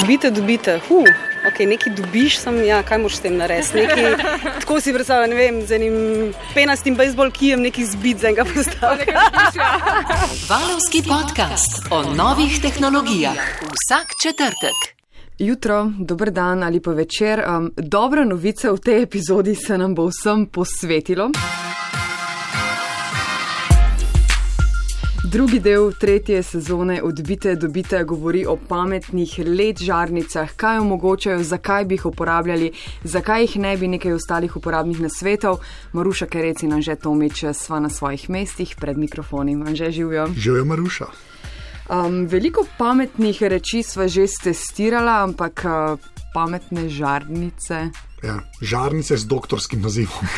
Dobite, dobite. Huh. Okay, nekaj dobiš, sem, ja, kaj moš s tem narediti. Tako si predstavljam, ne vem, z enim penastim bejzbol kijem, nekaj zbit za enega postavka. Valovski podcast o novih tehnologijah vsak četrtek. Jutro, dober dan ali pa večer. Um, dobra novica v tej epizodi se nam bo vsem posvetilo. Drugi del tretje sezone odbite, dobite, govori o pametnih LED žarnicah, kaj omogočajo, zakaj bi jih uporabljali, zakaj jih ne bi nekaj ostalih uporabnih nasvetov. Maruša Kerec in Anže Tomič sva na svojih mestih pred mikrofoni. Anže živijo. Živijo Maruša. Um, veliko pametnih reči sva že testirala, ampak uh, pametne žarnice. Ja, žarnice z doktorskim nazivom.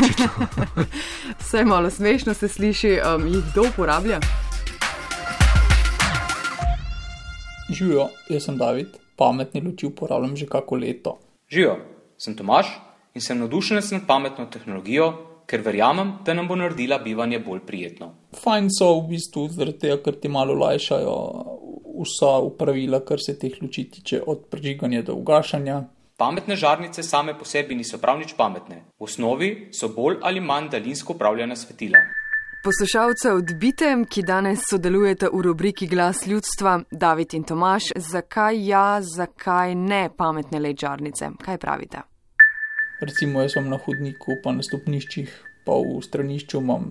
Vse malo smešno se sliši, um, jih kdo uporablja? Živijo, jaz sem David, pametne luči uporabljam že kako leto. Živijo, sem Tomaš in sem navdušenec nad pametno tehnologijo, ker verjamem, da nam bo naredila bivanje bolj prijetno. Fajn so v bistvu zaradi tega, ker ti malo lajšajo vsa upravila, kar se teh luči tiče, od prižiganja do ugašanja. Pametne žarnice same po sebi niso prav nič pametne. V osnovi so bolj ali manj daljinsko upravljena svetila. Poslušalce odbite, ki danes sodelujete v rubriki Glas ljudstva, David in Tomaš, zakaj ja, zakaj ne pametne leđarnice? Kaj pravite? Recimo, jaz sem na hodniku, pa na stopniščih, pa v stranišču imam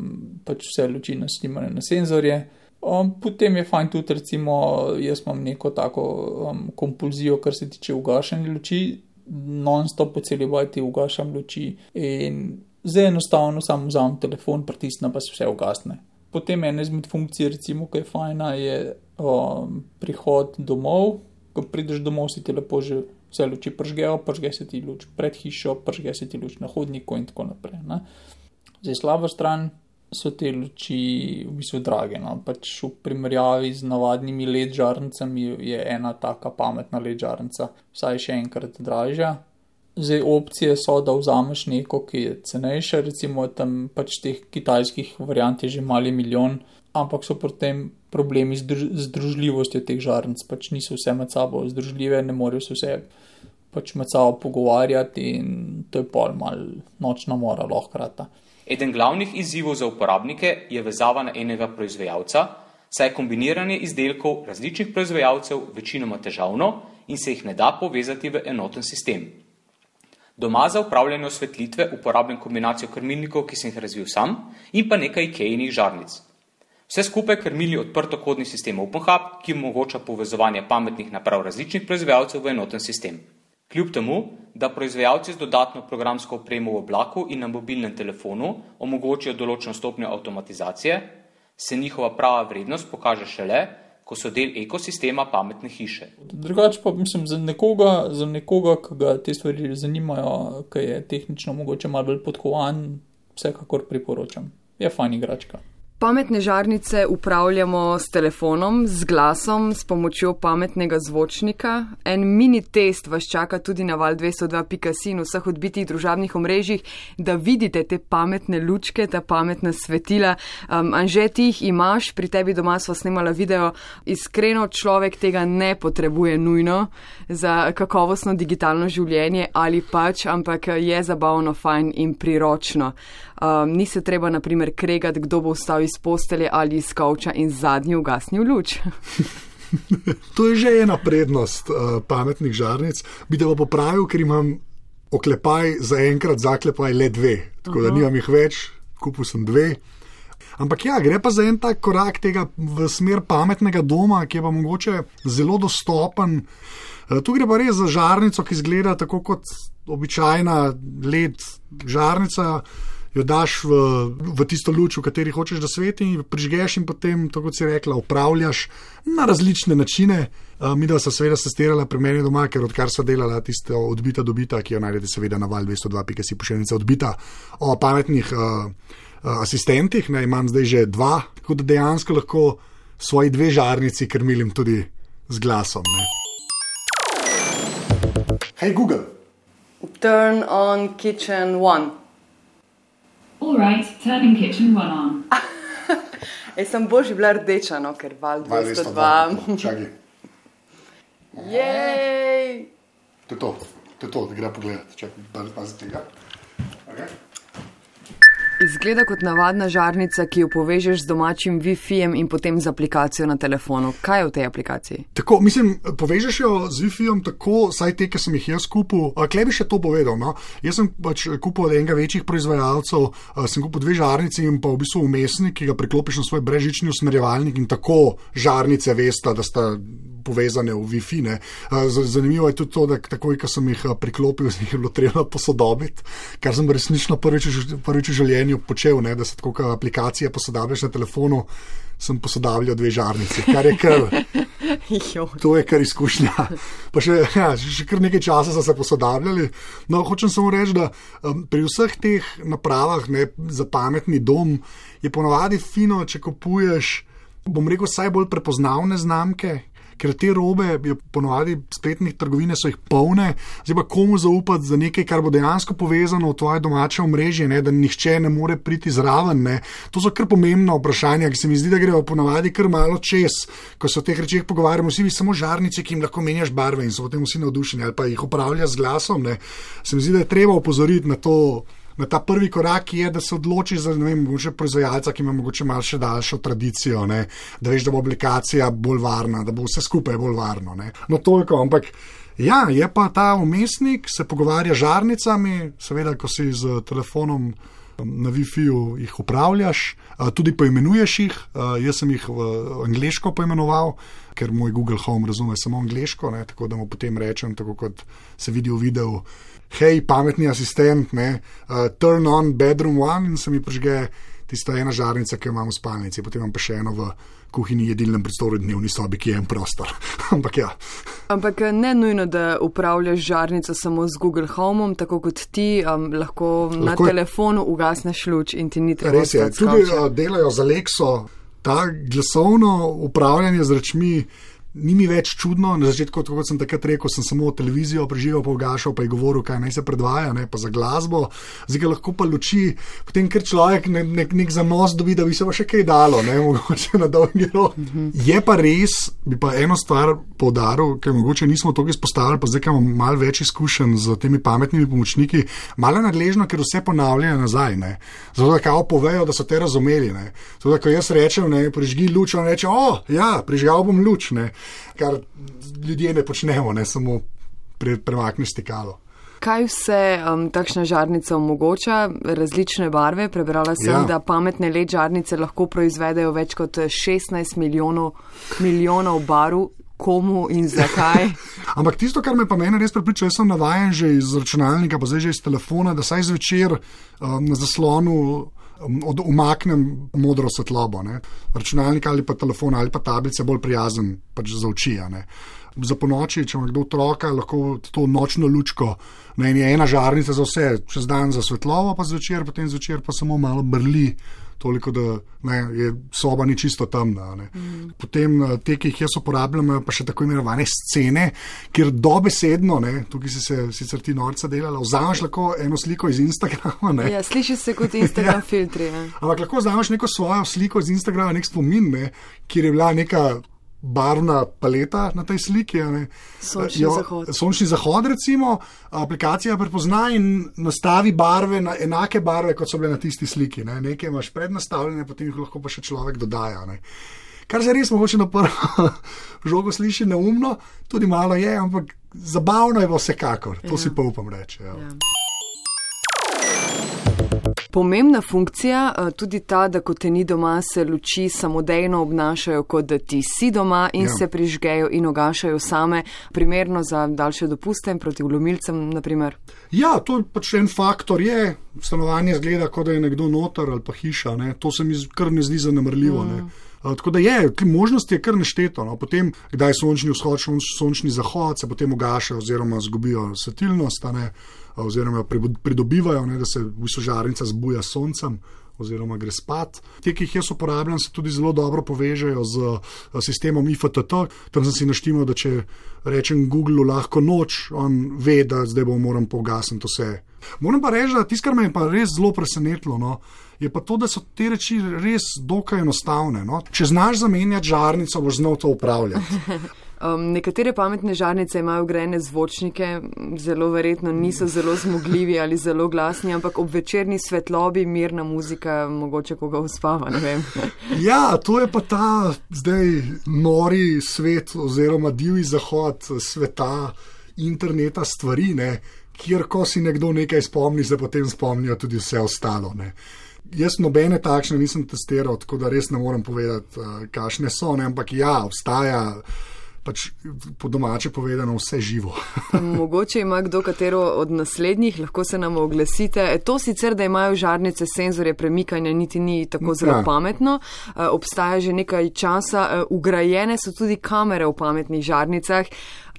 pač vse luči nasnimane na senzorje. Um, potem je fajn tudi, recimo, jaz imam neko tako um, kompulzijo, kar se tiče ugašanja luči, non-stop po celi bajti ugašam luči in zdaj enostavno samo vzamem telefon, pritisnem pa se vse ugasne. Potem ena izmed funkcij, recimo, ki je fajna, je um, prihod domov. Ko prideš domov, si ti lepo že vse luči pržgejo, pržge se ti luč pred hišo, pržge se ti luč na hodniku in tako naprej. Ne? Zdaj slaba stran so te luči v bistvu drage. No? Pač v primerjavi z navadnimi LED žarnicami je ena taka pametna LED žarnica vsaj še enkrat dražja. Zdaj, opcije so, da vzameš neko, ki je cenejša, recimo tam pač teh kitajskih variant je že mali milijon, ampak so potem problemi z združljivostjo teh žarnic, pač niso vse med sabo združljive, ne morejo se vse pač med sabo pogovarjati in to je pol mal nočna mora lahko krata. Eden glavnih izzivov za uporabnike je vezava na enega proizvajalca, saj je kombiniranje izdelkov različnih proizvajalcev večinoma težavno in se jih ne da povezati v enoten sistem. Doma za upravljanje osvetlitve uporabljam kombinacijo krmilnikov, ki sem jih razvil sam, in pa nekaj IKEA-nih žarnic. Vse skupaj krmili odprtokodni sistem OpenHub, ki omogoča povezovanje pametnih naprav različnih proizvajalcev v enoten sistem. Kljub temu, da proizvajalci z dodatno programsko opremo v oblaku in na mobilnem telefonu omogočajo določeno stopnjo avtomatizacije, se njihova prava vrednost pokaže šele, ko so del ekosistema pametne hiše. Drugače pa mislim, za nekoga, za nekoga, ki ga te stvari zanimajo, ki je tehnično mogoče malo bolj podkovan, vsekakor priporočam. Je fajn igračka. Pametne žarnice upravljamo s telefonom, z glasom, s pomočjo pametnega zvočnika. En mini test vas čaka tudi na val 202.si in vseh odbitih družabnih omrežjih, da vidite te pametne lučke, ta pametna svetila. Um, Anže, ti jih imaš, pri tebi doma smo snimala video. Iskreno, človek tega ne potrebuje nujno za kakovostno digitalno življenje ali pač, ampak je zabavno, fajn in priročno. Um, ni se treba, na primer, kregati, kdo bo vstal iz postelje ali iz kavča in zadnji ugasnil luč. to je že ena prednost uh, pametnih žarnic. Bi te pa popravil, ker imam oklepaj za enkrat, zaklepaj le dve, tako uh -huh. da nimam jih več, kupil sem dve. Ampak ja, gre pa za en tak korak tega v smer pametnega doma, ki je pa mogoče zelo dostopen. Uh, tu gre pa res za žarnico, ki izgleda tako kot običajna led žarnica jo daš v, v tisto luč, v kateri hočeš, da sveti, prižgeš in potem, kot si rekla, upravljaš na različne načine. Uh, mi, da so seveda sestirala pri meni doma, ker odkar so delala tisto odbita dobita, ki jo najdete seveda na val 202, ki si pošiljnica odbita o pametnih uh, asistentih, ne, imam zdaj že dva, tako da dejansko lahko svoji dve žarnici krmilim tudi z glasom. Ne. Hej Google. Turn on kitchen one. All right, turning kitchen one on. Jaz sem božji bila rdeča, no, ker val 202. Jej! To je to, to, je to da gre pogledat, če pazi tega. Okay. Izgleda kot navadna žarnica, ki jo povežeš z domačim Wi-Fi-jem in potem z aplikacijo na telefonu. Kaj je v tej aplikaciji? Tako, mislim, povežeš jo z Wi-Fi-jem tako, saj te, ki sem jih jaz kupil. Klej bi še to povedal. No? Jaz sem pač kupil od enega večjih proizvajalcev, sem kupil dve žarnici in pa v bistvu umestnik, ki ga priklopiš na svoj brežični usmerjevalnik in tako žarnice veste, da sta povezane v Wi-Fi. ne. Zanimivo je tudi to, da takoj, ko sem jih priklopil, jih je bilo treba posodobiti, kar sem resnično prvič, prvič v življenju počel, ne, da se tako kot aplikacije posodabljaš na telefonu, sem posodabljal dve žarnici, kar je kar. To je kar izkušnja. Pa še, ja, še kar nekaj časa so se posodabljali. No, hočem samo reči, da um, pri vseh teh napravah ne, za pametni dom je ponovadi fino, če kupuješ, bom rekel, vsaj bolj prepoznavne znamke. Ker te robe, je ponovadi spletnih trgovine, so jih polne, zdaj pa komu zaupati za nekaj, kar bo dejansko povezano v tvoje domače omrežje, ne, da nihče ne more priti zraven. Ne. To so kar pomembna vprašanja, ki se mi zdi, da grejo ponovadi kar malo čez, ko se o teh rečeh pogovarjamo. Vsi vi samo žarnice, ki jim lahko menjaš barve in so potem vsi navdušeni ali pa jih upravljaš z glasom. Ne. Se mi zdi, da je treba opozoriti na to. Na ta prvi korak je, da se odločiš za ne vem, mogoče proizvajalca, ki ima morda malo še daljšo tradicijo, ne? da veš, da bo aplikacija bolj varna, da bo vse skupaj bolj varno. Ne? No, toliko, ampak ja, je pa ta umestnik, se pogovarja z žarnicami, seveda, ko si z telefonom na Wi-Fi-ju jih upravljaš, tudi poimenuješ jih. Jaz sem jih angliško poimenoval, ker moj Google Home razume samo angliško, ne, tako da mu potem rečem, tako kot se vidi v videu, hej, pametni asistent, ne, uh, turn on bedroom one in se mi prižge tista ena žarnica, ki jo imam v spalnici, potem imam pa še eno v kuhinji, jedilnem prostoru, dnevni sobi, ki je en prostor. Ampak ja. Ampak eh, ne nujno, da upravljaš žarnico samo z Google Homeom, tako kot ti um, lahko, lahko na je- telefonu ugasneš luč in ti ni treba. Res je, tudi uh, delajo z Alexo, ta glasovno upravljanje z rečmi. Ni mi več čudno, na začetku, kot sem takrat rekel, sem samo televizijo preživel, pa ugašal, pa je govoril, kaj naj se predvaja, ne, pa za glasbo, zdaj ga lahko pa luči, potem ker človek ne, ne, nek zanos dobi, da bi se pa še kaj dalo, ne, mogoče na dolgi rok. Je pa res, bi pa eno stvar poudaril, ker mogoče nismo toliko izpostavili, pa zdaj, imamo malo več izkušenj z temi pametnimi pomočniki, malo nadležno, ker vse ponavljajo nazaj. Ne. Zato, da kao povejo, da so te razumeli. Zato, da ko jaz rečem, ne, prižgi luč, on reče, o, ja, prižgal bom luč, ne. Kar ljudje ne počnemo, ne samo pre, premakneš stikalo. Kaj vse um, takšna žarnica omogoča? Različne barve. Prebrala sem, Ja. da pametne LED žarnice lahko proizvedejo več kot 16 milijonov, milijonov barv. Komu in zakaj? Ampak tisto, kar me pa meni res prepriča, jaz sem navaden že iz računalnika, pa zdaj že iz telefona, da saj zvečer um, na zaslonu od, umaknem modro svetlobo. Ne. Računalnik ali pa telefon ali pa tablice je bolj prijazen pač za oči. ne. Za ponoči, če ima kdo otroka, lahko to nočno lučko, ne ena žarnica za vse, čez dan za svetlobo, pa zvečer, potem zvečer pa samo malo brli. Toliko, da ne, je soba ni čisto temna. Mm. Potem eh, te, ki jih jaz uporabljam, pa še tako imenovane scene, kjer dobesedno, ne, tukaj si se sicer ti norca delala, vzameš lahko eno sliko iz Instagrama. Ne, Ja, sliši se kot Instagram ja. filtri. Ja. Ampak lahko vzameš neko svojo sliko iz Instagrama, nek spomin, ne, kjer je bila neka barvna paleta na tej sliki. Sončni zahod. Sončni zahod, recimo, aplikacija prepozna in nastavi barve na enake barve, kot so bile na tisti sliki. Ne. Nekaj imaš prednastavljene, potem jih lahko pa še človek dodaja. Ne. Kar se res mogoče na prvo žogo sliši neumno, tudi malo je, ampak zabavno je pa vsekakor, to ja. si pa upam reči. Ja. Ja. Pomembna funkcija, eh, tudi ta, da ko te ni doma, se luči samodejno obnašajo, kot da ti si doma in Ja. se prižgejo in ogašajo same, primerno za daljše dopuste proti vlomilcem, naprimer. Ja, to je pač en faktor. Je. Stanovanje zgleda, kot da je nekdo noter ali pa hiša. Ne. To se mi kar ne zdi zanemrljivo. Mm. Tako da je, te možnosti je kar nešteto. No. Potem, kdaj sončni vzhod, sonč- sončni zahod, se potem ugašajo oziroma zgubijo svetilnost, ne, oziroma pridobivajo, ne, da se v bistvu žarnica zbuja s soncem. Oziroma, gre spat. Te, ki jih jaz uporabljam, se tudi zelo dobro povežejo z eh, sistemom IFTT. Tam sem si naštimal, da če rečem Google lahko noč, on ve, da zdaj bom moram pogasniti vse. Moram pa reči, da tisto, kar me je pa res zelo presenetilo, no, je pa to, da so te reči res dokaj enostavne. No. Če znaš zamenjati žarnico, boš znal to upravljati. Um, nekatere pametne žarnice imajo grejene zvočnike, zelo verjetno niso zelo zmogljivi ali zelo glasni, ampak ob večerni svetlobi mirna muzika mogoče koga uspava. Ja, to je pa ta zdaj nori svet oziroma divji zahod sveta interneta stvari, ne, kjer ko si nekdo nekaj spomni, se potem spomnijo tudi vse ostalo. Ne. Jaz nobene takšne nisem testiral, tako da res ne morem povedati, uh, kakšne so, ne, ampak ja, obstaja. Pač po domače povedano, vse živo. Mogoče ima kdo katero od naslednjih, lahko se nam oglasite. E, To sicer, da imajo žarnice senzorje premikanja, niti ni tako zelo Ja. pametno. E, Obstaja že nekaj časa, e, ugrajene so tudi kamere v pametnih žarnicah.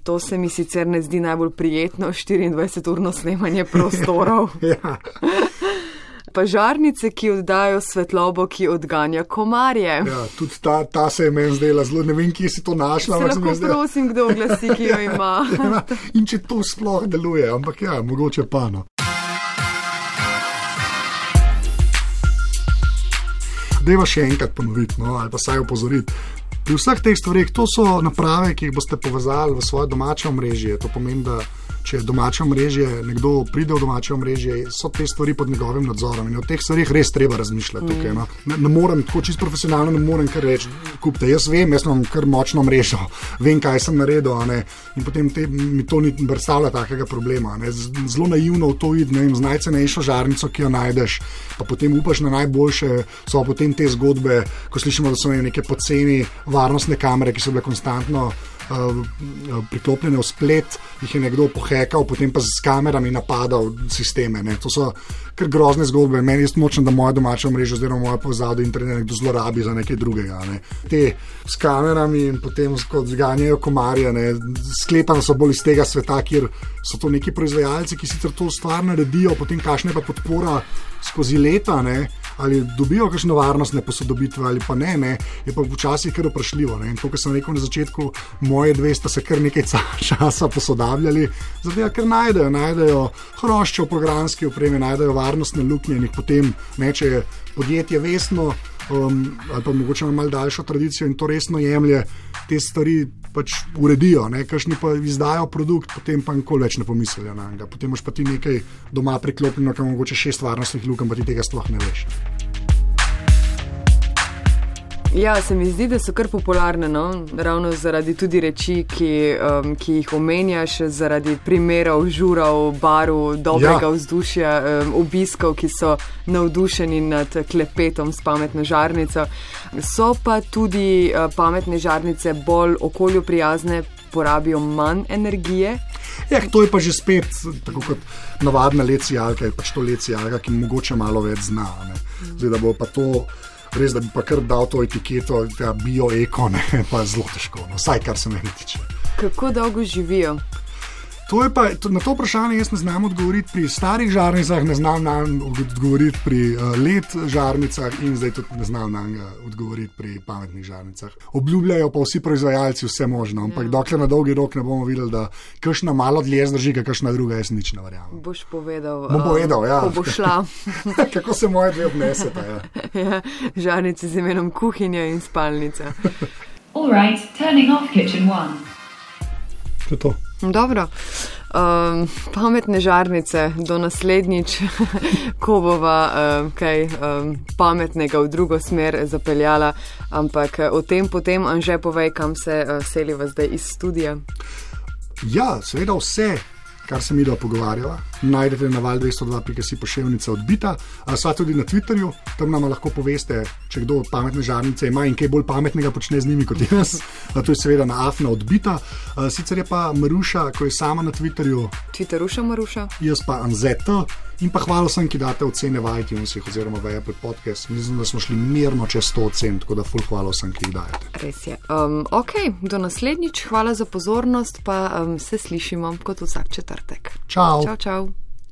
To se mi sicer ne zdi najbolj prijetno, 24-urno snemanje prostorov. ja. Pa žarnice, ki oddajo svetlobo, ki odganja komarje. Ja, tudi ta, ta se je meni zdela zelo, ne vem, kje si to našla. Se lahko zdela- prosim, kdo oglasi, ki jo ima. Ja, In če to sploh deluje, ampak ja, mogoče pa no. Deva še enkrat ponoviti, no, ali pa saj opozoriti. Pri vseh teh stvareh, to so naprave, ki jih boste povezali v svoje domače omrežje. To pomeni, da če domače omrežje, nekdo pride v domače omrežje, so te stvari pod njegovim nadzorom in o teh stvareh res treba razmišljati. Tukaj, no. ne, ne morem, tako čisto profesionalno, ne morem kar reči, kupite. Jaz vem, jaz imam kar močno mrežo, vem, kaj sem naredil. In potem te, mi to ni predstavlja takega problema. ne. Zelo naivno v to id, ne vem, z najcenejšo žarnico, ki jo najdeš, pa potem upaš na najboljše. So potem te zgodbe, ko slišimo, da so neke poceni varnostne kamere, ki so bile konstantno priklopljene v splet, jih je nekdo pohekal, potem pa z kamerami napadal sisteme. Ne. To so kar grozne zgodbe. Meni je močno, da moja domača mreža, oziroma moja povezava do interneta, nekdo zlorabi za nekaj drugega. Ne. Te s kamerami in potem ko zganjajo komarje, ne. sklepam, so bolj iz tega sveta, kjer so to neki proizvajalci, ki sicer to stvar naredijo, potem kakšna je pa podpora skozi leta. Ne. Ali dobijo kakšne varnostne posodobitve, ali pa ne, ne je pa včasih kar vprašljivo. ne. In To, kar sem rekel na začetku, moje dve sta se kar nekaj časa posodabljali, zato ker najdejo, najdejo hrošče v programski opremi, najdejo varnostne luknje in jih potem, ne, če je podjetje vestno um, ali pa mogoče ima malo daljšo tradicijo in to resno jemlje, te stvari pač uredijo, kakšni pa izdajo produkt, potem pa nikoli več ne pomislijo na njega. Potem imaš pa ti nekaj doma priklopljeno, kam mogoče šest varnostnih lukenj, pa ti tega sploh ne veš. Ja, se mi zdi, da so kar popularne, no? ravno zaradi tudi reči, ki, um, ki jih omenjaš, zaradi primerov, žurov, barv, dobrega ja. vzdušja, um, obiskov, ki so navdušeni nad klepetom s pametno žarnico. So pa tudi uh, pametne žarnice bolj okolju prijazne, porabijo manj energije. Ja, to je pa že spet, tako kot navadna lecijalka, je pač to lecijalka, ki mogoče malo več zna. ne. Zdaj, da bo pa to. Res, da bi pa kar dal to etiketo, da bio-eko, ne, pa zelo težko, no, vsaj kar se meni tiče. Kako dolgo živijo? To pa, to, na to vprašanje jaz ne znam odgovoriti pri starih žarnicah, ne znam nam odgovoriti pri uh, let žarnicah in zdaj tudi ne znam nam odgovoriti pri pametnih žarnicah. Obljubljajo pa vsi proizvajalci vse možno, ampak ja. dokler na dolgi rok ne bomo videli, da kakšna malo dlje zdrži, kakšna druga, jaz nič ne verjamem. Boš povedal, Bom povedal, ja. ko bo šla. Kako se moje dve obnesete? Ja. Ja, žarnice z imenom kuhinja in spalnica. All right, turning off kitchen one. To je to. Dobro. Um, pametne žarnice, do naslednjič, ko bova um, kaj um, pametnega v drugo smer zapeljala, ampak o tem potem, Anže, povej, kam se uh, seliva zdaj iz studia. Ja, seveda vse, kar se mi da pogovarjava, najdete na val 202.si pošiljnica odbita, ali pa tudi na Twitterju, tam nam lahko poveste, če kdo pametne žarnice ima in kaj bolj pametnega počne z njimi kot jaz. A To je seveda na afna odbita. Sicer je pa Maruša, ko je sama na Twitterju, Twitter ruša, maruša. jaz pa Anzeta. In pa hvala vsem, ki date ocene v iTunesih oziroma v Apple Podcast. Mislim, da smo šli mirno čez 100 ocen, tako da ful hvala vsem, ki jih dajete. Res je. Um, ok, do naslednjič, hvala za pozornost, pa um, se slišimo kot vsak četrtek. Čau! Čau, čau.